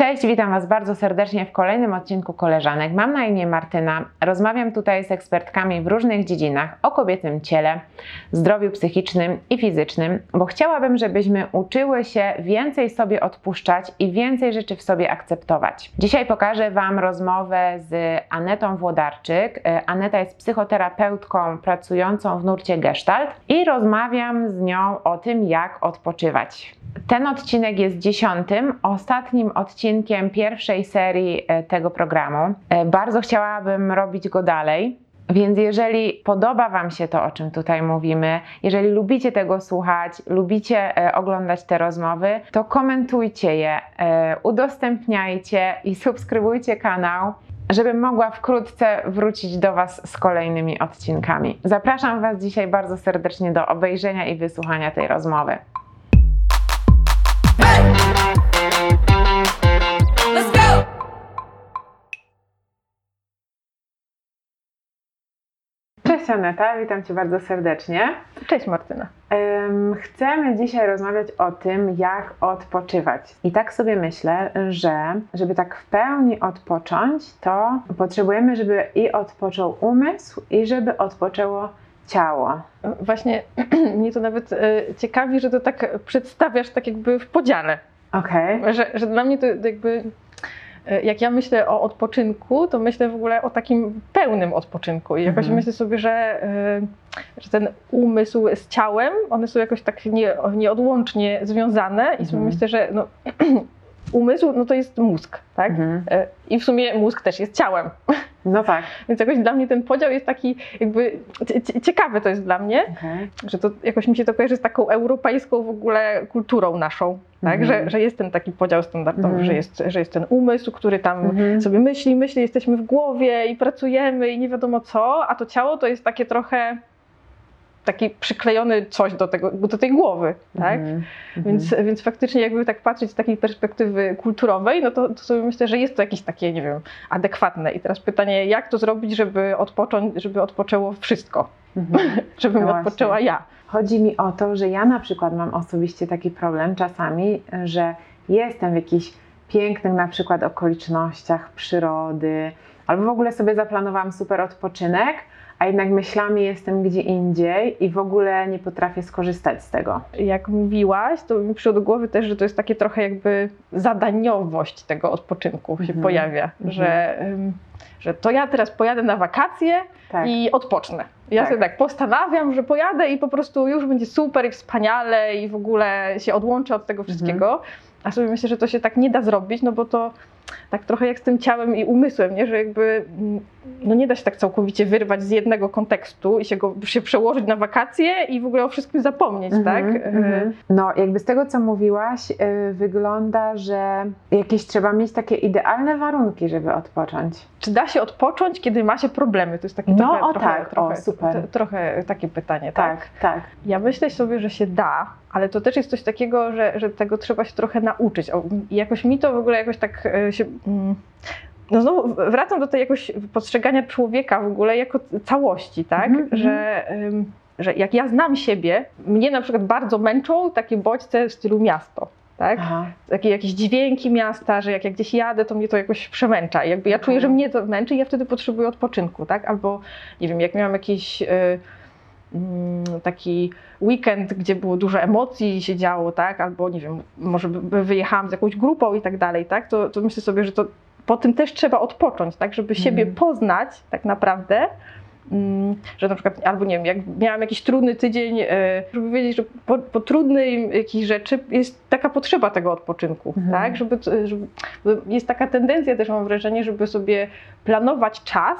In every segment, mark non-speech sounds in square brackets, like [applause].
Cześć, witam Was bardzo serdecznie w kolejnym odcinku Koleżanek. Mam na imię Martyna. Rozmawiam tutaj z ekspertkami w różnych dziedzinach o kobiecym ciele, zdrowiu psychicznym i fizycznym, bo chciałabym, żebyśmy uczyły się więcej sobie odpuszczać i więcej rzeczy w sobie akceptować. Dzisiaj pokażę Wam rozmowę z Anetą Włodarczyk. E, Aneta jest psychoterapeutką pracującą w nurcie Gestalt i rozmawiam z nią o tym, jak odpoczywać. Ten odcinek jest dziesiątym, ostatnim odcinkiem pierwszej serii e, tego programu. E, Bardzo chciałabym robić go dalej. Więc jeżeli podoba Wam się to, o czym tutaj mówimy, jeżeli lubicie tego słuchać, lubicie e, oglądać te rozmowy, to komentujcie je, udostępniajcie i subskrybujcie kanał, żebym mogła wkrótce wrócić do Was z kolejnymi odcinkami. Zapraszam Was dzisiaj bardzo serdecznie do obejrzenia i wysłuchania tej rozmowy. Cześć Aneta, witam Cię bardzo serdecznie. Cześć Martyna. Em, Chcemy dzisiaj rozmawiać o tym, jak odpoczywać. I tak sobie myślę, że żeby tak w pełni odpocząć, to potrzebujemy, żeby i odpoczął umysł, i żeby odpoczęło ciało. Właśnie [clears throat] mnie to nawet e, ciekawi, że to tak przedstawiasz tak jakby w podziale. Okej. Że, że dla mnie to jakby, jak ja myślę o odpoczynku, to myślę w ogóle o takim pełnym odpoczynku. I jakoś Mhm. myślę sobie, że, e, że ten umysł z ciałem, one są jakoś tak nie, nieodłącznie związane i Mhm. myślę, że no, [clears throat] umysł no to jest mózg, tak? Mhm. E, I w sumie mózg też jest ciałem. No tak. [laughs] Więc jakoś dla mnie ten podział jest taki jakby cie- cie- ciekawy to jest dla mnie, Okej. że to jakoś mi się to kojarzy z taką europejską w ogóle kulturą naszą, tak? Mhm. Że, że jest ten taki podział standardowy, Mhm. że, jest, że jest ten umysł, który tam Mhm. sobie myśli, myśli, jesteśmy w głowie i pracujemy i nie wiadomo co, a to ciało to jest takie trochę taki przyklejony coś do, tego, do tej głowy, tak? Mhm. Więc, więc faktycznie jakby tak patrzeć z takiej perspektywy kulturowej, no to, to sobie myślę, że jest to jakieś takie, nie wiem, adekwatne. I teraz pytanie, jak to zrobić, żeby odpocząć, żeby odpoczęło wszystko, Mhm. [laughs] żebym No właśnie. odpoczęła ja. Chodzi mi o to, że ja na przykład mam osobiście taki problem czasami, że jestem w jakichś pięknych na przykład okolicznościach przyrody, albo w ogóle sobie zaplanowałam super odpoczynek, a jednak myślami jestem gdzie indziej i w ogóle nie potrafię skorzystać z tego. Jak mówiłaś, to mi przyszło do głowy też, że to jest takie trochę jakby zadaniowość tego odpoczynku się Mhm. pojawia, Mhm. że, że to ja teraz pojadę na wakacje Tak. i odpocznę. Ja Tak. sobie tak postanawiam, że pojadę i po prostu już będzie super i wspaniale i w ogóle się odłączę od tego wszystkiego. A sobie myślę, że to się tak nie da zrobić, no bo to tak trochę jak z tym ciałem i umysłem, nie? że jakby mm, no nie da się tak całkowicie wyrwać z jednego kontekstu i się go się przełożyć na wakacje i w ogóle o wszystkim zapomnieć, tak? Mhm, mhm. No, jakby z tego, co mówiłaś, y, wygląda, że jakieś trzeba mieć takie idealne warunki, żeby odpocząć. Czy da się odpocząć, kiedy ma się problemy? To jest takie No, trochę, o trochę, tak, o, trochę, super. t- trochę takie pytanie, tak? Tak, tak. Ja myślę sobie, że się da, ale to też jest coś takiego, że, że tego trzeba się trochę nauczyć. I jakoś mi to w ogóle jakoś tak e, się. mm, No znowu wracam do tej jakoś postrzegania człowieka w ogóle jako całości, tak? Mhm, mhm. że, że jak ja znam siebie, mnie na przykład bardzo męczą takie bodźce w stylu miasto. Tak? Aha. Takie jakieś dźwięki miasta, że jak ja gdzieś jadę, to mnie to jakoś przemęcza. Jakby ja czuję, że Mhm. mnie to męczy i ja wtedy potrzebuję odpoczynku, tak? Albo nie wiem, jak miałam jakiś y, mm, taki weekend, gdzie było dużo emocji się działo, tak? Albo nie wiem, może by- wyjechałam z jakąś grupą i tak dalej, tak? To, to myślę sobie, że to po tym też trzeba odpocząć, tak? Żeby siebie Mhm. poznać tak naprawdę. Mm, Że na przykład, albo nie wiem, jak miałam jakiś trudny tydzień, e, żeby wiedzieć, że po, po trudnej jakiejś rzeczy jest taka potrzeba tego odpoczynku, Mhm. tak? Żeby, żeby, jest taka tendencja też mam wrażenie, żeby sobie planować czas,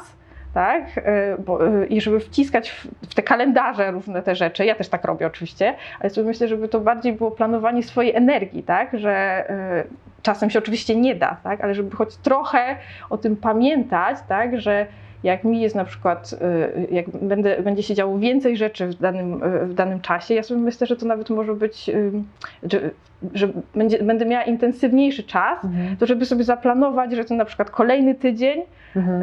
tak? E, Bo, e, I żeby wciskać w, w te kalendarze różne te rzeczy. Ja też tak robię oczywiście, ale sobie myślę, żeby to bardziej było planowanie swojej energii, tak? Że e, czasem się oczywiście nie da, tak? Ale żeby choć trochę o tym pamiętać, tak? Że jak mi jest na przykład, jak będę, będzie się działo więcej rzeczy w danym, w danym czasie, ja sobie myślę, że to nawet może być, że, że będzie, będę miała intensywniejszy czas, Mhm. to żeby sobie zaplanować, że ten na przykład kolejny tydzień Mhm.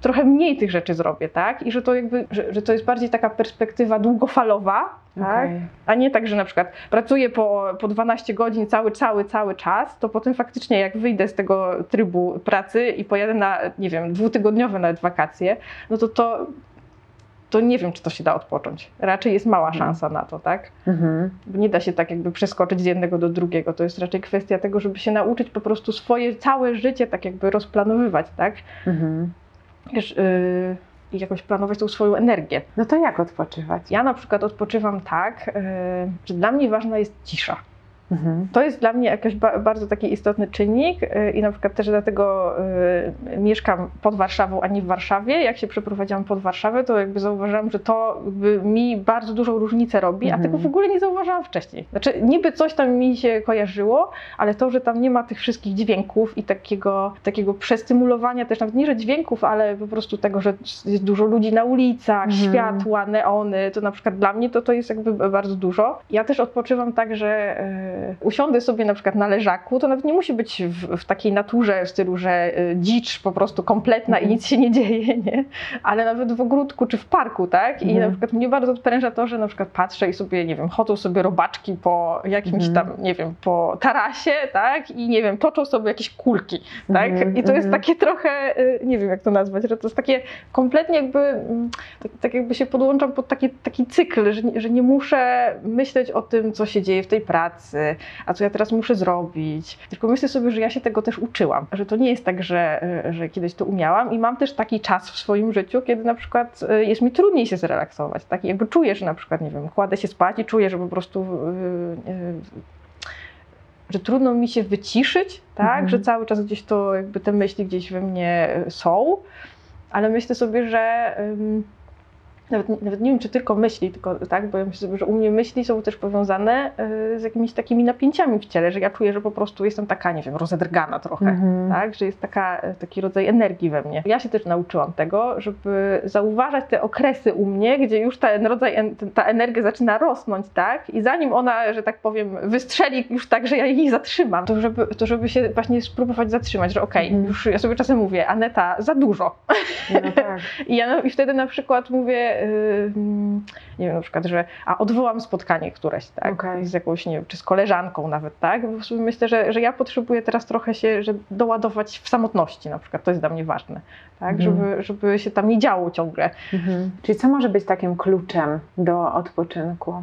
Trochę mniej tych rzeczy zrobię, tak? I że to jakby, że, że to jest bardziej taka perspektywa długofalowa, Tak? Okej. A nie tak, że na przykład pracuję po, po 12 godzin cały, cały, cały czas, to potem faktycznie jak wyjdę z tego trybu pracy i pojadę na, nie wiem, dwutygodniowe nawet wakacje, no to to, to nie wiem, czy to się da odpocząć. Raczej jest mała Mhm. szansa na to, tak? Mhm. Nie da się tak jakby przeskoczyć z jednego do drugiego. To jest raczej kwestia tego, żeby się nauczyć po prostu swoje całe życie tak jakby rozplanowywać, tak? Mhm. Wiesz, yy, i jakoś planować tą swoją energię. No to jak odpoczywać? Ja na przykład odpoczywam tak, yy, że dla mnie ważna jest cisza. Mhm. To jest dla mnie jakiś ba- bardzo taki istotny czynnik yy, i na przykład też dlatego yy, mieszkam pod Warszawą, a nie w Warszawie. Jak się przeprowadziłam pod Warszawę, to jakby zauważyłam, że to mi bardzo dużą różnicę robi, Mhm. a tego w ogóle nie zauważyłam wcześniej. Znaczy niby coś tam mi się kojarzyło, ale to, że tam nie ma tych wszystkich dźwięków i takiego, takiego przestymulowania też, nawet nie, że dźwięków, ale po prostu tego, że jest dużo ludzi na ulicach, Mhm. światła, neony, to na przykład dla mnie to, to jest jakby bardzo dużo. Ja też odpoczywam tak, że e, usiądę sobie na przykład na leżaku, to nawet nie musi być w, w takiej naturze w stylu, że e, dzicz po prostu kompletna i Mhm. nic się nie dzieje, [laughs] nie? Ale nawet w ogródku czy w parku, tak? I Mhm. na przykład mnie bardzo odpręża to, że na przykład patrzę i sobie, nie wiem, chodzą sobie robaczki po jakimś Mhm. tam, nie wiem, po tarasie, tak? I nie wiem, toczą sobie jakieś kulki, tak? Mhm, I to jest mhm. takie trochę, y, nie wiem jak to nazwać, że to jest takie kompletnie jakby, mm, tak, tak jakby się podłączam pod taki, taki cykl, że, że nie muszę myśleć o tym, co się dzieje w tej pracy, a co ja teraz muszę zrobić. Tylko myślę sobie, że ja się tego też uczyłam, że to nie jest tak, że, że kiedyś to umiałam i mam też taki czas w swoim życiu, kiedy na przykład y, jest mi trudniej się zrelaksować, tak? Jakby czuję, że na przykład, nie wiem, kładę się spać i czuję, że po prostu y, y, że trudno mi się wyciszyć, tak? Mhm. Że cały czas gdzieś to, jakby te myśli gdzieś we mnie są, ale myślę sobie, że ym, nawet, nawet nie wiem, czy tylko myśli, tylko tak, bo ja myślę sobie, że u mnie myśli są też powiązane y, z jakimiś takimi napięciami w ciele, że ja czuję, że po prostu jestem taka, nie wiem, rozedrgana trochę. Mhm. Tak, że jest taka, taki rodzaj energii we mnie. Ja się też nauczyłam tego, żeby zauważać te okresy u mnie, gdzie już ten rodzaj, ta energia zaczyna rosnąć, tak? I zanim ona, że tak powiem, wystrzeli już tak, że ja jej zatrzymam, to żeby, to żeby się właśnie spróbować zatrzymać, że okej, Mhm. już ja sobie czasem mówię, Aneta, za dużo. No tak. [laughs] I ja i wtedy na przykład mówię, nie wiem, na przykład, że a odwołam spotkanie któreś, tak? Okej. Z jakąś, nie wiem, czy z koleżanką nawet, tak? Bo myślę, że, że ja potrzebuję teraz trochę się że doładować w samotności na przykład, to jest dla mnie ważne, tak? Mhm. Żeby, żeby się tam nie działo ciągle. Mhm. Czyli co może być takim kluczem do odpoczynku?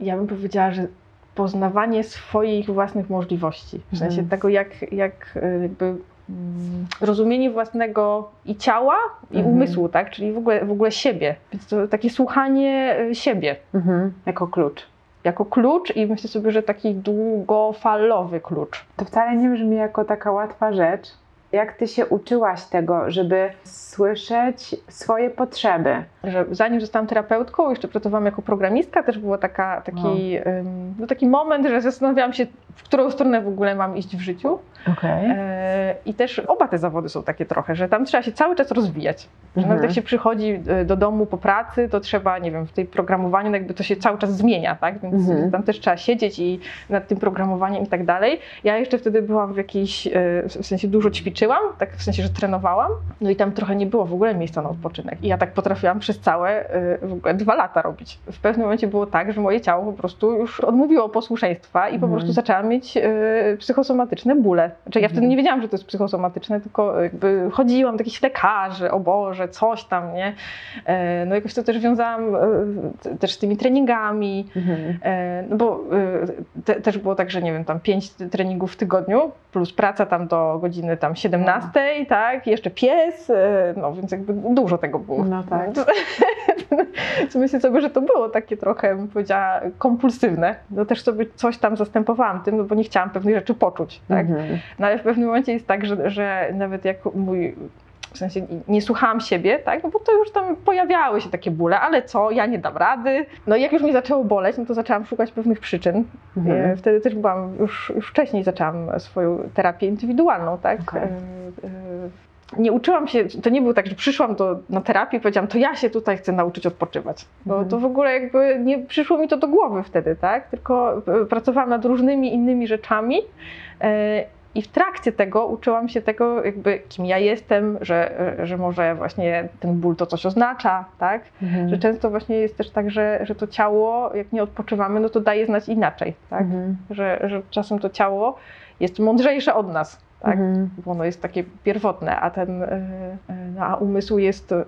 Ja bym powiedziała, że poznawanie swoich własnych możliwości, w sensie Mhm. tego, jak, jak y, jakby mm, rozumienie własnego i ciała, i Mhm. umysłu, tak? Czyli w ogóle, w ogóle siebie. Więc to takie słuchanie y, siebie Mhm. Jako klucz. jako klucz i myślę sobie, że taki długofalowy klucz. To wcale nie brzmi jako taka łatwa rzecz. Jak ty się uczyłaś tego, żeby słyszeć swoje potrzeby? Że zanim zostałam terapeutką, jeszcze pracowałam jako programistka, też był taki, no taki moment, że zastanawiałam się, w którą stronę w ogóle mam iść w życiu. Okej. E, I też oba te zawody są takie trochę, że tam trzeba się cały czas rozwijać. Że Mhm. nawet jak się przychodzi e, do domu po pracy, to trzeba, nie wiem, w tej programowaniu no jakby to się cały czas zmienia, tak? Więc Mhm. tam też trzeba siedzieć i nad tym programowaniem i tak dalej. Ja jeszcze wtedy byłam w jakiejś, e, w sensie dużo ćwiczyłam, tak w sensie, że trenowałam, no i tam trochę nie było w ogóle miejsca na odpoczynek. I ja tak potrafiłam przez całe w ogóle dwa lata robić. W pewnym momencie było tak, że moje ciało po prostu już odmówiło posłuszeństwa i po Mhm. prostu zaczęłam mieć psychosomatyczne bóle. Znaczy ja Mhm. wtedy nie wiedziałam, że to jest psychosomatyczne, tylko jakby chodziłam do jakichś lekarzy, o Boże, coś tam, nie? E, No jakoś to też wiązałam e, też z tymi treningami, Mhm. e, no bo te, też było tak, że nie wiem, tam pięć treningów w tygodniu, plus praca tam do godziny tam 17, tak, jeszcze pies, no więc jakby dużo tego było. No tak. [laughs] Co myślę sobie, że to było takie trochę, bym powiedziała, kompulsywne. No też sobie coś tam zastępowałam tym, no bo nie chciałam pewnych rzeczy poczuć, tak. Mhm. No ale w pewnym momencie jest tak, że, że nawet jak mój, w sensie nie słuchałam siebie, tak, no bo to już tam pojawiały się takie bóle, ale co, ja nie dam rady. No i jak już mi zaczęło boleć, no to zaczęłam szukać pewnych przyczyn. Mhm. E, Wtedy też byłam, już, już wcześniej zaczęłam swoją terapię indywidualną, tak. Okej. E, e, Nie uczyłam się, to nie było tak, że przyszłam do, na terapię i powiedziałam, to ja się tutaj chcę nauczyć odpoczywać. Bo Mhm. to w ogóle jakby nie przyszło mi to do głowy wtedy, tak? Tylko pracowałam nad różnymi innymi rzeczami. I w trakcie tego uczyłam się tego, jakby kim ja jestem, że, że może właśnie ten ból to coś oznacza, tak? Mhm. Że często właśnie jest też tak, że, że to ciało, jak nie odpoczywamy, no to daje znać inaczej, tak? Mhm. Że, że czasem to ciało jest mądrzejsze od nas, tak? Mhm. Bo ono jest takie pierwotne, a ten, e, e, no, a umysł jest e,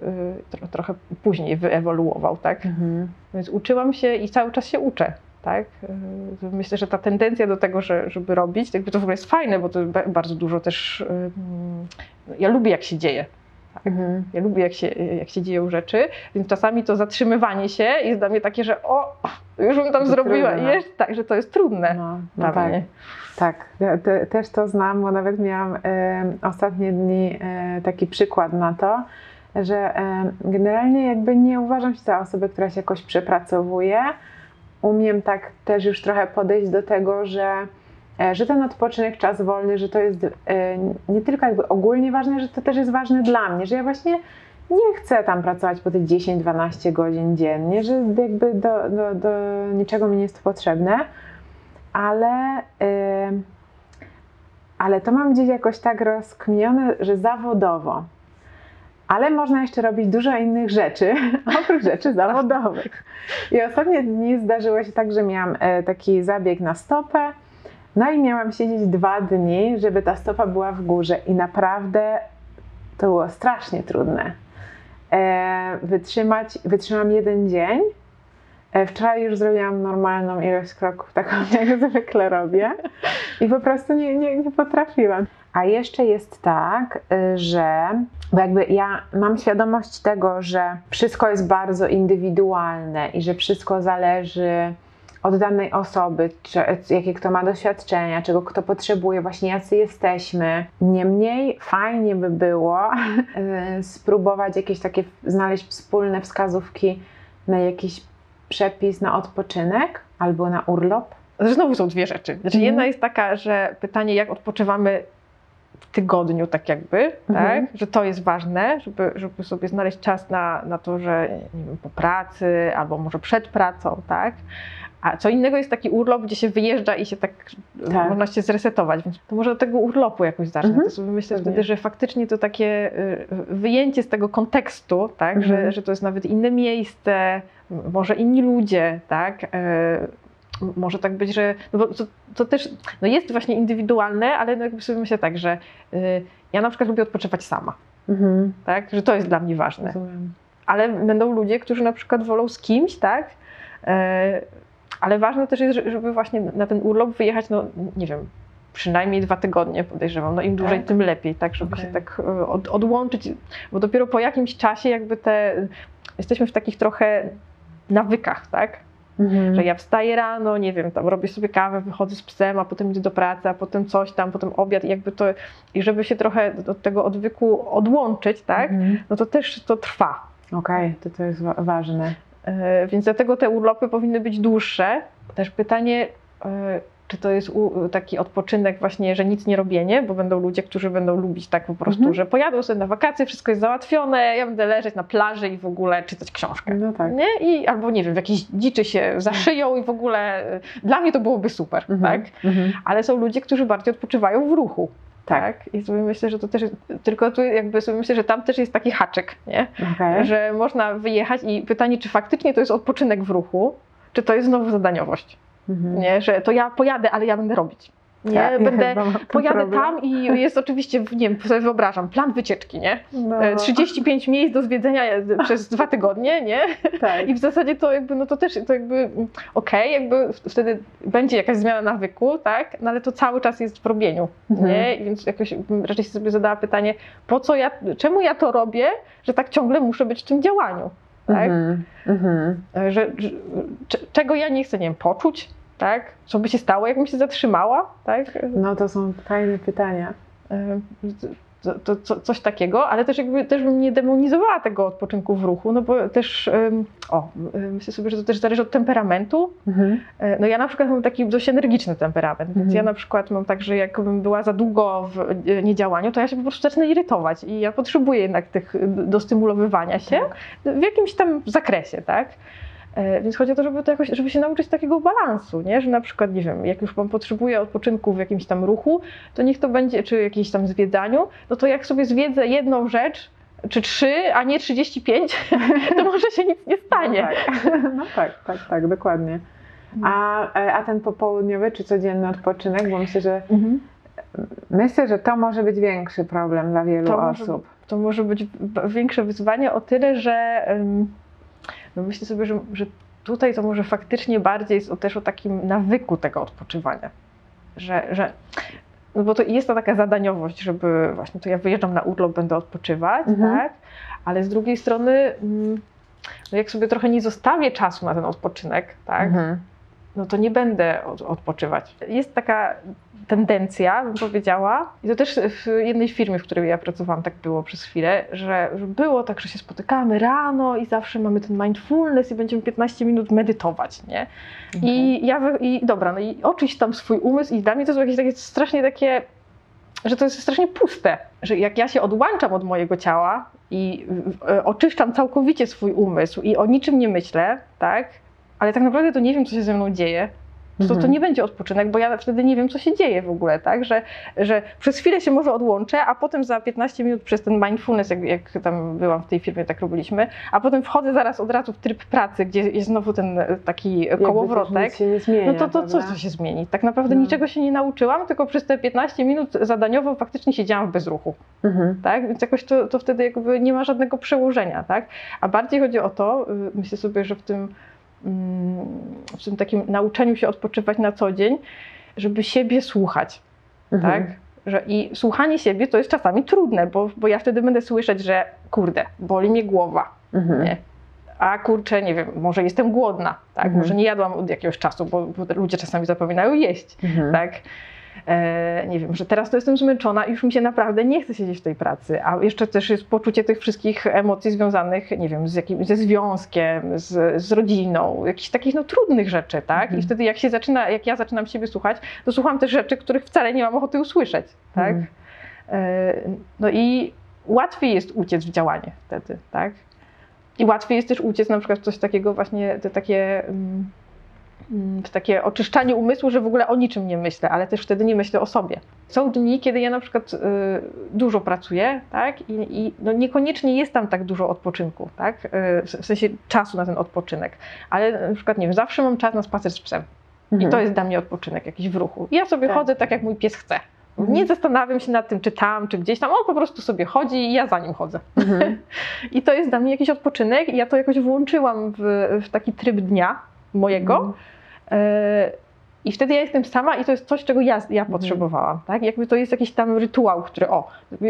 tro, trochę później wyewoluował, tak? Mhm. Więc uczyłam się i cały czas się uczę. Tak? E, Myślę, że ta tendencja do tego, że, żeby robić, to jakby to w ogóle jest fajne, bo to ba- bardzo dużo też. Ja lubię, jak się dzieje. Mhm. Ja lubię, jak się, jak się dzieją rzeczy, więc czasami to zatrzymywanie się jest dla mnie takie, że o, już bym tam To zrobiła. trudne. I jeszcze, tak, że to jest trudne. No, no tak. mnie. Tak, ja te, też to znam, bo nawet miałam e, ostatnie dni e, taki przykład na to, że e, generalnie jakby nie uważam się za osobę, która się jakoś przepracowuje. Umiem tak też już trochę podejść do tego, że, e, że ten odpoczynek, czas wolny, że to jest e, nie tylko jakby ogólnie ważne, że to też jest ważne dla mnie, że ja właśnie nie chcę tam pracować po te 10-12 godzin dziennie, że jakby do, do, do niczego mi nie jest to potrzebne ale, ym, ale to mam gdzieś jakoś tak rozkminione, że zawodowo. Ale można jeszcze robić dużo innych rzeczy, [laughs] oprócz rzeczy zawodowych. I ostatnie dni zdarzyło się tak, że miałam e, taki zabieg na stopę, no i miałam siedzieć dwa dni, żeby ta stopa była w górze i naprawdę to było strasznie trudne. E, wytrzymać, wytrzymam jeden dzień, E, Wczoraj już zrobiłam normalną ilość kroków, [laughs] taką jak zwykle robię i po prostu nie, nie, nie potrafiłam. A jeszcze jest tak, y, że bo jakby ja mam świadomość tego, że wszystko jest bardzo indywidualne i że wszystko zależy od danej osoby, czy, jakie kto ma doświadczenia, czego kto potrzebuje, właśnie jacy jesteśmy. Niemniej fajnie by było [laughs] y, spróbować jakieś takie, znaleźć wspólne wskazówki na jakiś przepis na odpoczynek albo na urlop. Znowu są dwie rzeczy. Znaczy, Mhm. jedna jest taka, że pytanie, jak odpoczywamy tygodniu, tak jakby, Mhm. tak? że to jest ważne, żeby, żeby sobie znaleźć czas na, na to, że nie wiem, po pracy albo może przed pracą, tak? A co innego jest taki urlop, gdzie się wyjeżdża i się tak, Tak. można się zresetować, więc to może od tego urlopu jakoś zacznę. Mhm. To sobie myślę Pewnie. wtedy, że faktycznie to takie y, wyjęcie z tego kontekstu, tak? Mhm. że, że to jest nawet inne miejsce, może inni ludzie, tak? Może tak być, że no bo to, to też no jest właśnie indywidualne, ale no jakby sobie myślę tak, że y, ja na przykład lubię odpoczywać sama, Mhm. tak? że to jest dla mnie ważne Rozumiem. ale będą ludzie, którzy na przykład wolą z kimś, tak? E, Ale ważne też jest, żeby właśnie na ten urlop wyjechać, no nie wiem, przynajmniej dwa tygodnie podejrzewam. No im dłużej, Tak? tym lepiej, tak, żeby Okej. się tak e, od, odłączyć, bo dopiero po jakimś czasie jakby te, jesteśmy w takich trochę nawykach, tak? Mhm. Że ja wstaję rano, nie wiem, tam robię sobie kawę, wychodzę z psem, a potem idę do pracy, a potem coś tam, potem obiad i jakby to, i żeby się trochę od tego odwyku odłączyć, tak? Mhm. No to też to trwa. Okej, to to jest wa- ważne. E, Więc dlatego te urlopy powinny być dłuższe. Też pytanie, e, czy to jest taki odpoczynek właśnie, że nic nie robienie, bo będą ludzie, którzy będą lubić tak po prostu, Mhm. że pojadą sobie na wakacje, wszystko jest załatwione, ja będę leżeć na plaży i w ogóle czytać książkę. No tak. Nie? I, albo nie wiem, w jakiejś dziczy się zaszyją i w ogóle e, dla mnie to byłoby super, Mhm. tak? Mhm. Ale są ludzie, którzy bardziej odpoczywają w ruchu. Tak. Tak. I sobie myślę, że to też jest, tylko tu jakby sobie myślę, że tam też jest taki haczyk, nie? Okej. że można wyjechać i pytanie, czy faktycznie to jest odpoczynek w ruchu, czy to jest znowu zadaniowość. Mhm. Nie, że to ja pojadę, ale ja będę robić. Nie, Ja- ja będę, ten pojadę problem. tam i jest oczywiście, nie wiem, sobie wyobrażam, plan wycieczki, nie? No, E, 35 miejsc do zwiedzenia e, przez dwa tygodnie, nie? tak. I w zasadzie to jakby, no to też, to jakby, okej, jakby wtedy będzie jakaś zmiana nawyku, tak? No ale to cały czas jest w robieniu, Mhm. nie? I Więc jakoś raczej sobie zadała pytanie, po co ja, czemu ja to robię, że tak ciągle muszę być w tym działaniu, tak? Mhm. Mhm. E, że, że cze- czego ja nie chcę, nie wiem, poczuć, tak? Co by się stało, jakbym się zatrzymała, tak? No to są fajne pytania. To, to, co- coś takiego, ale też jakby też bym nie demonizowała tego odpoczynku w ruchu, no bo też, o, myślę sobie, że to też zależy od temperamentu. Mhm. E, No ja na przykład mam taki dość energiczny temperament, więc Mhm. ja na przykład mam tak, że jakbym była za długo w e, niedziałaniu, to ja się po prostu zacznę irytować i ja potrzebuję jednak tych, do stymulowywania się Tak. w jakimś tam zakresie, tak? E, Więc chodzi o to, żeby, to jakoś, żeby się nauczyć takiego balansu, nie? że na przykład, nie wiem, jak już Pan potrzebuje odpoczynku w jakimś tam ruchu, to niech to będzie, czy jakimś tam zwiedzaniu, no to jak sobie zwiedzę jedną rzecz, czy trzy, a nie 35, [laughs] to może się nic nie stanie. No tak, no tak, tak, tak, dokładnie. A, e, a ten popołudniowy czy codzienny odpoczynek, bo myślę, że Mhm. myślę, że to może być większy problem dla wielu To może osób. To może być większe wyzwanie o tyle, że em, no myślę sobie, że, że tutaj to może faktycznie bardziej jest też o takim nawyku tego odpoczywania. Że, że no bo to jest to taka zadaniowość, żeby właśnie to ja wyjeżdżam na urlop, będę odpoczywać, Mhm. tak? Ale z drugiej strony, mm, no jak sobie trochę nie zostawię czasu na ten odpoczynek, tak? Mhm. No to nie będę od, odpoczywać. Jest taka tendencja, bym powiedziała, i to też w jednej firmie, w której ja pracowałam, tak było przez chwilę, że, było tak, że się spotykamy rano i zawsze mamy ten mindfulness i będziemy 15 minut medytować, nie? I ja, i dobra, no i oczyść tam swój umysł i dla mnie to są jakieś takie strasznie takie, że to jest strasznie puste, że jak ja się odłączam od mojego ciała i oczyszczam całkowicie swój umysł i o niczym nie myślę, tak, ale tak naprawdę to nie wiem, co się ze mną dzieje, to, to Mhm. nie będzie odpoczynek, bo ja wtedy nie wiem, co się dzieje w ogóle, tak, że, że przez chwilę się może odłączę, a potem za 15 minut przez ten mindfulness, jak, jak tam byłam w tej firmie, tak robiliśmy, a potem wchodzę zaraz od razu w tryb pracy, gdzie jest znowu ten e, taki Jakby kołowrotek. zmienia, No to, to co się zmieni? Tak naprawdę No. niczego się nie nauczyłam, tylko przez te 15 minut zadaniowo faktycznie siedziałam w bezruchu, Mhm. tak? Więc jakoś to, to wtedy jakby nie ma żadnego przełożenia, tak? A bardziej chodzi o to, y, myślę sobie, że w tym, w tym takim nauczeniu się odpoczywać na co dzień, żeby siebie słuchać, Mhm. tak? Że I słuchanie siebie to jest czasami trudne, bo, bo ja wtedy będę słyszeć, że kurde, boli mnie głowa, Mhm. nie? A kurczę, nie wiem, może jestem głodna, tak? Mhm. Może nie jadłam od jakiegoś czasu, bo, bo ludzie czasami zapominają jeść, Mhm. tak? E, nie wiem, że teraz to jestem zmęczona i już mi się naprawdę nie chce siedzieć w tej pracy, a jeszcze też jest poczucie tych wszystkich emocji związanych, nie wiem, z jakim, ze związkiem, z, z rodziną, jakichś takich no, trudnych rzeczy, tak? Mhm. I wtedy jak się zaczyna, jak ja zaczynam siebie słuchać, to słucham też rzeczy, których wcale nie mam ochoty usłyszeć, tak? Mhm. E, No i łatwiej jest uciec w działanie wtedy, tak? I łatwiej jest też uciec na przykład w coś takiego właśnie, te takie, mm, mm, w takie oczyszczanie umysłu, że w ogóle o niczym nie myślę, ale też wtedy nie myślę o sobie. Są dni, kiedy ja na przykład y, dużo pracuję, tak? I, i no niekoniecznie jest tam tak dużo odpoczynku, tak? Y, w sensie czasu na ten odpoczynek, ale na przykład, nie wiem, zawsze mam czas na spacer z psem. I Mhm. to jest dla mnie odpoczynek jakiś w ruchu. I ja sobie Tak. chodzę tak, jak mój pies chce. Mhm. Nie zastanawiam się nad tym, czy tam, czy gdzieś tam. On po prostu sobie chodzi i ja za nim chodzę. Mhm. [laughs] I to jest dla mnie jakiś odpoczynek i ja to jakoś włączyłam w, w taki tryb dnia mojego. E, I wtedy ja jestem sama i to jest coś, czego ja, ja Mhm. potrzebowałam. Tak? Jakby to jest jakiś tam rytuał, który, o,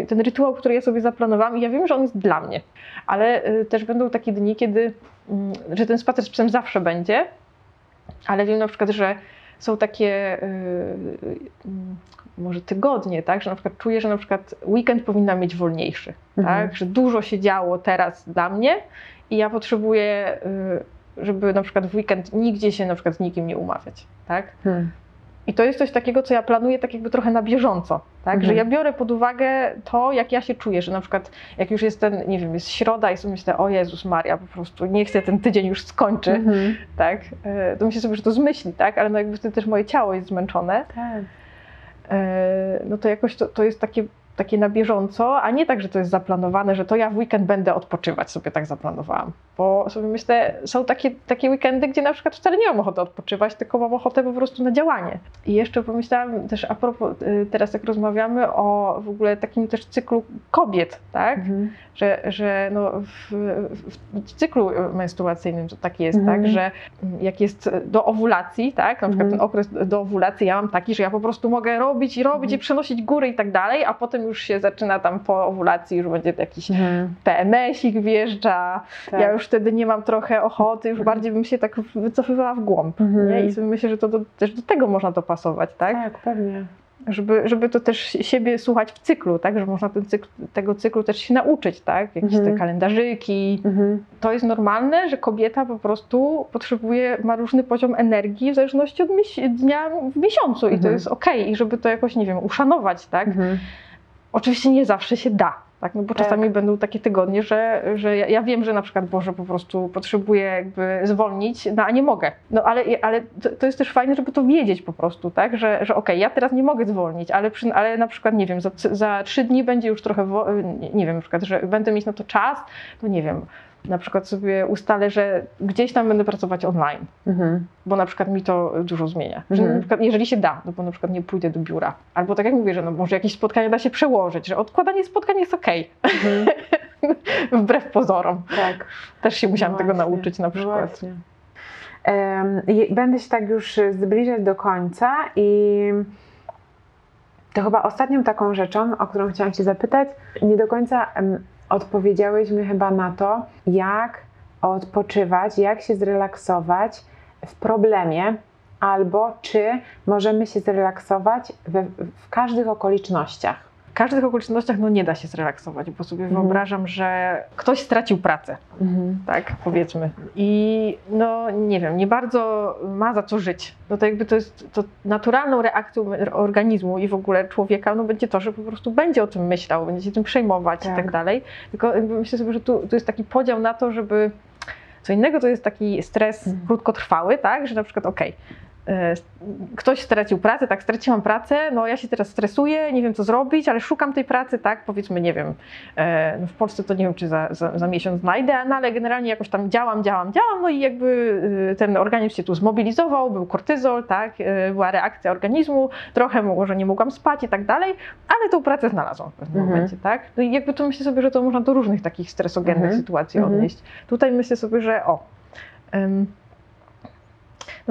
ten rytuał, który ja sobie zaplanowałam i ja wiem, że on jest dla mnie. Ale y, też będą takie dni, kiedy, mm, że ten spacer z psem zawsze będzie, ale wiem na przykład, że są takie y, mm, może tygodnie, tak, że na przykład czuję, że na przykład weekend powinna mieć wolniejszy, Mhm. tak, że dużo się działo teraz dla mnie i ja potrzebuję, y, żeby na przykład w weekend nigdzie się na przykład z nikim nie umawiać, tak. Mhm. I to jest coś takiego, co ja planuję tak jakby trochę na bieżąco, tak? Mhm. Że ja biorę pod uwagę to, jak ja się czuję, że na przykład jak już jest ten, nie wiem, jest środa i sobie myślę, o Jezus Maria, po prostu nie chcę, ten tydzień już skończy, Mhm. tak? E, To myślę sobie, że to zmyśli, tak? Ale no jakby wtedy też moje ciało jest zmęczone, Tak. e, no to jakoś to, to jest takie, takie na bieżąco, a nie tak, że to jest zaplanowane, że to ja w weekend będę odpoczywać, sobie tak zaplanowałam. Bo sobie myślę, są takie, takie weekendy, gdzie na przykład wcale nie mam ochoty odpoczywać, tylko mam ochotę po prostu na działanie. I jeszcze pomyślałam też a propos, y, teraz jak rozmawiamy o w ogóle takim też cyklu kobiet, tak? Mhm. Że, że no w, w, cyklu menstruacyjnym to tak jest, Mhm. tak, że jak jest do owulacji, tak, na przykład Mhm. ten okres do owulacji ja mam taki, że ja po prostu mogę robić i robić Mhm. i przenosić góry i tak dalej, a potem już się zaczyna tam po owulacji, już będzie jakiś Mhm. PMS-ik wjeżdża, Tak. ja już wtedy nie mam trochę ochoty, już bardziej bym się tak wycofywała w głąb, Mhm. nie? I sobie myślę, że to do, też do tego można dopasować, tak? Tak, pewnie. Żeby, żeby to też siebie słuchać w cyklu, tak? Że można ten cykl, tego cyklu też się nauczyć, tak? Jakieś Mhm. te kalendarzyki. Mhm. To jest normalne, że kobieta po prostu potrzebuje, ma różny poziom energii w zależności od dnia w miesiącu i to Mhm. jest okej. I żeby to jakoś, nie wiem, uszanować, tak? Mhm. Oczywiście nie zawsze się da, Tak? No bo Tak. czasami będą takie tygodnie, że, że ja, ja wiem, że na przykład Boże po prostu potrzebuję jakby zwolnić, no a nie mogę. No ale, ale to, to jest też fajne, żeby to wiedzieć po prostu, tak? Że, że okej, ja teraz nie mogę zwolnić, ale, przy, ale na przykład, nie wiem, za, za trzy dni będzie już trochę, nie, nie wiem, na przykład, że będę mieć na to czas, to nie wiem, na przykład sobie ustalę, że gdzieś tam będę pracować online Mhm. bo na przykład mi to dużo zmienia. Że Mhm. na przykład, jeżeli się da, no bo na przykład nie pójdę do biura. Albo tak jak mówię, że no może jakieś spotkanie da się przełożyć, że odkładanie spotkań jest okej. Mhm. [laughs] Wbrew pozorom. Tak. Też się musiałam tego nauczyć na przykład. Właśnie. Będę się tak już zbliżać do końca i to chyba ostatnią taką rzeczą, o którą chciałam Cię zapytać, nie do końca mi chyba na to, jak odpoczywać, jak się zrelaksować w problemie, albo czy możemy się zrelaksować we, w każdych okolicznościach. W każdych okolicznościach no nie da się zrelaksować, bo sobie Mhm. wyobrażam, że ktoś stracił pracę, tak powiedzmy. I no nie wiem, nie bardzo ma za co żyć. No to jakby to jest to naturalną reakcją organizmu i w ogóle człowieka, no będzie to, że po prostu będzie o tym myślał, będzie się tym przejmować Tak. i tak dalej. Tylko myślę sobie, że tu, tu jest taki podział na to, żeby co innego to jest taki stres Mhm. krótkotrwały, tak, że na przykład okej, e, ktoś stracił pracę, tak, straciłam pracę, no ja się teraz stresuję, nie wiem co zrobić, ale szukam tej pracy, tak, powiedzmy, nie wiem, e, no w Polsce to nie wiem, czy za, za, za miesiąc znajdę, no ale generalnie jakoś tam działam, działam, działam, no i jakby e, ten organizm się tu zmobilizował, był kortyzol, tak, e, była reakcja organizmu, trochę może nie mogłam spać i tak dalej, ale tą pracę znalazłam w pewnym Mhm. momencie, tak. No i jakby to myślę sobie, że to można do różnych takich stresogennych Mhm. sytuacji Mhm. odnieść. Tutaj myślę sobie, że o, em,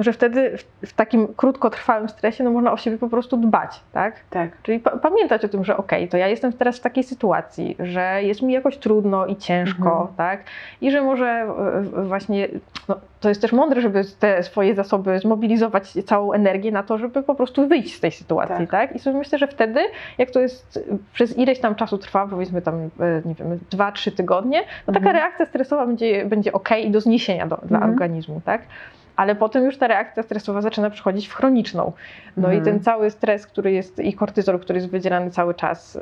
no, że wtedy w, takim krótkotrwałym stresie no, można o siebie po prostu dbać, tak? Tak. Czyli pa- pamiętać o tym, że okej, to ja jestem teraz w takiej sytuacji, że jest mi jakoś trudno i ciężko, Mhm. tak? I że może e, właśnie, no, to jest też mądre, żeby te swoje zasoby zmobilizować całą energię na to, żeby po prostu wyjść z tej sytuacji, Tak. tak? I sobie myślę, że wtedy, jak to jest przez ileś tam czasu trwa, powiedzmy tam, e, nie wiem, dwa, trzy tygodnie, no taka Mhm. reakcja stresowa będzie, będzie okej i do zniesienia do, dla Mhm. organizmu, tak? Ale potem już ta reakcja stresowa zaczyna przychodzić w chroniczną. No Mhm. i ten cały stres, który jest i kortyzol, który jest wydzielany cały czas, y,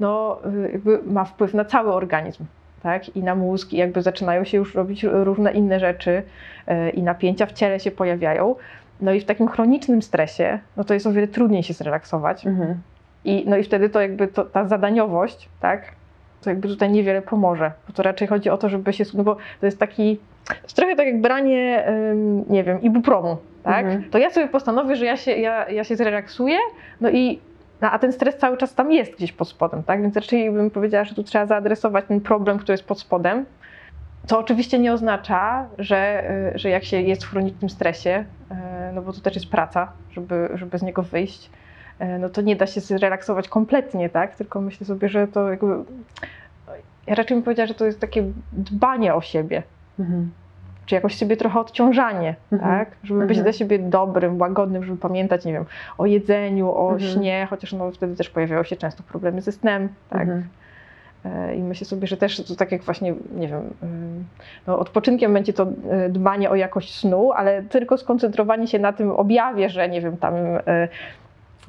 no y, jakby ma wpływ na cały organizm. Tak? I na mózg, i jakby zaczynają się już robić różne inne rzeczy, y, i napięcia w ciele się pojawiają. No i w takim chronicznym stresie, no to jest o wiele trudniej się zrelaksować. Mhm. I, no i wtedy to jakby to, ta zadaniowość, tak, to jakby tutaj niewiele pomoże. Bo to raczej chodzi o to, żeby się, no bo to jest taki, to jest trochę tak jak branie, nie wiem, ibupromu, tak? Mhm. To ja sobie postanowię, że ja się, ja, ja się zrelaksuję, no i no, a ten stres cały czas tam jest gdzieś pod spodem, tak? Więc raczej bym powiedziała, że tu trzeba zaadresować ten problem, który jest pod spodem. Co oczywiście nie oznacza, że, y, że jak się jest w chronicznym stresie, y, no bo to też jest praca, żeby, żeby z niego wyjść, y, no to nie da się zrelaksować kompletnie, tak? Tylko myślę sobie, że to jakby. Ja raczej bym powiedziała, że to jest takie dbanie o siebie, Mhm. czy jakoś sobie trochę odciążanie, Mhm. tak? Żeby być Mhm. dla siebie dobrym, łagodnym, żeby pamiętać, nie wiem, o jedzeniu, o śnie, chociaż no, wtedy też pojawiają się często problemy ze snem, tak? E, I myślę sobie, że też to tak jak właśnie, nie wiem, ym, no odpoczynkiem będzie to e, dbanie o jakość snu, ale tylko skoncentrowanie się na tym objawie, że nie wiem, tam e,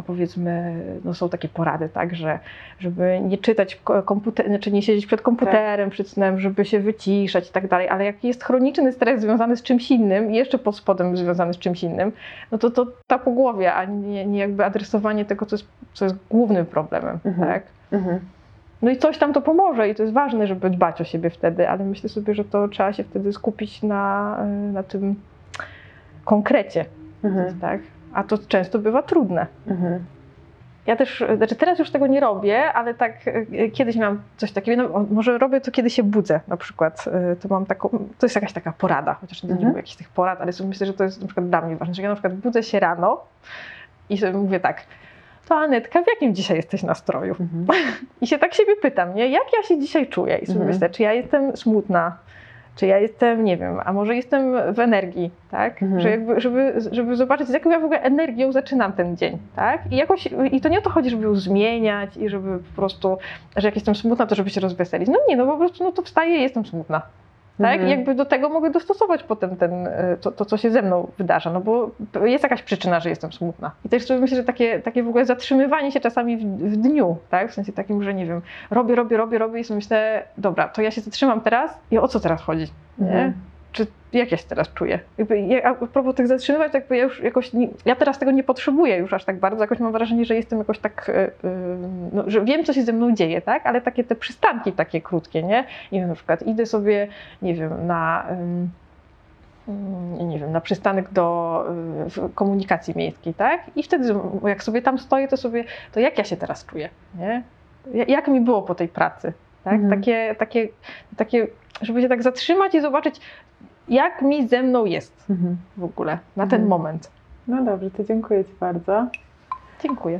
powiedzmy, no są takie porady, tak, że żeby nie czytać komputer, znaczy nie siedzieć przed komputerem przed snem, żeby się wyciszać i tak dalej, ale jak jest chroniczny stres związany z czymś innym i jeszcze pod spodem związany z czymś innym, no to to ta po głowie, a nie, nie jakby adresowanie tego, co jest, co jest głównym problemem, Mhm. tak. Mhm. No i coś tam to pomoże i to jest ważne, żeby dbać o siebie wtedy, ale myślę sobie, że to trzeba się wtedy skupić na, na tym konkrecie, Mhm. tak? A to często bywa trudne. Mhm. Ja też, znaczy teraz już tego nie robię, ale tak y, kiedyś miałam coś takiego, no, może robię to, kiedy się budzę na przykład, y, to mam taką, to jest jakaś taka porada, chociaż to nie Mhm. było jakichś tych porad, ale myślę, że to jest na przykład dla mnie ważne, że ja na przykład budzę się rano i sobie mówię tak, to Anetka, w jakim dzisiaj jesteś nastroju? Mhm. [laughs] I się tak siebie pytam, nie? jak ja się dzisiaj czuję? I sobie Mhm. myślę, czy ja jestem smutna, czy ja jestem, nie wiem, a może jestem w energii, tak? Mhm. Że jakby, żeby, żeby zobaczyć, z jaką ja w ogóle energią zaczynam ten dzień, tak? I, jakoś, I to nie o to chodzi, żeby ją zmieniać i żeby po prostu, że jak jestem smutna, to żeby się rozweselić. No nie, no po prostu no to wstaję i jestem smutna. Tak? Mhm. Jakby do tego mogę dostosować potem ten, e, to, to, co się ze mną wydarza, no bo jest jakaś przyczyna, że jestem smutna. I też sobie myślę, że takie, takie w ogóle zatrzymywanie się czasami w, w dniu, tak? w sensie takim, że nie wiem, robię, robię, robię, robię i sobie myślę, dobra, to ja się zatrzymam teraz i o co teraz chodzi? Nie? Mhm. Czy jak ja się teraz czuję? Jakby, ja, a propos tych zatrzymywać, jakby ja już jakoś, nie, ja teraz tego nie potrzebuję już aż tak bardzo, jakoś mam wrażenie, że jestem jakoś tak, e, e, no, że wiem, co się ze mną dzieje, tak? Ale takie te przystanki takie krótkie, nie? Nie wiem, na przykład idę sobie, nie wiem, na... mm, nie wiem, na przystanek do w komunikacji miejskiej, tak? I wtedy, jak sobie tam stoję, to sobie, to jak ja się teraz czuję, nie? Ja- Jak mi było po tej pracy, tak? Mhm. Takie, takie, takie, żeby się tak zatrzymać i zobaczyć, jak mi ze mną jest Mhm. w ogóle na ten Mhm. moment. No dobrze, to dziękuję Ci bardzo. Dziękuję.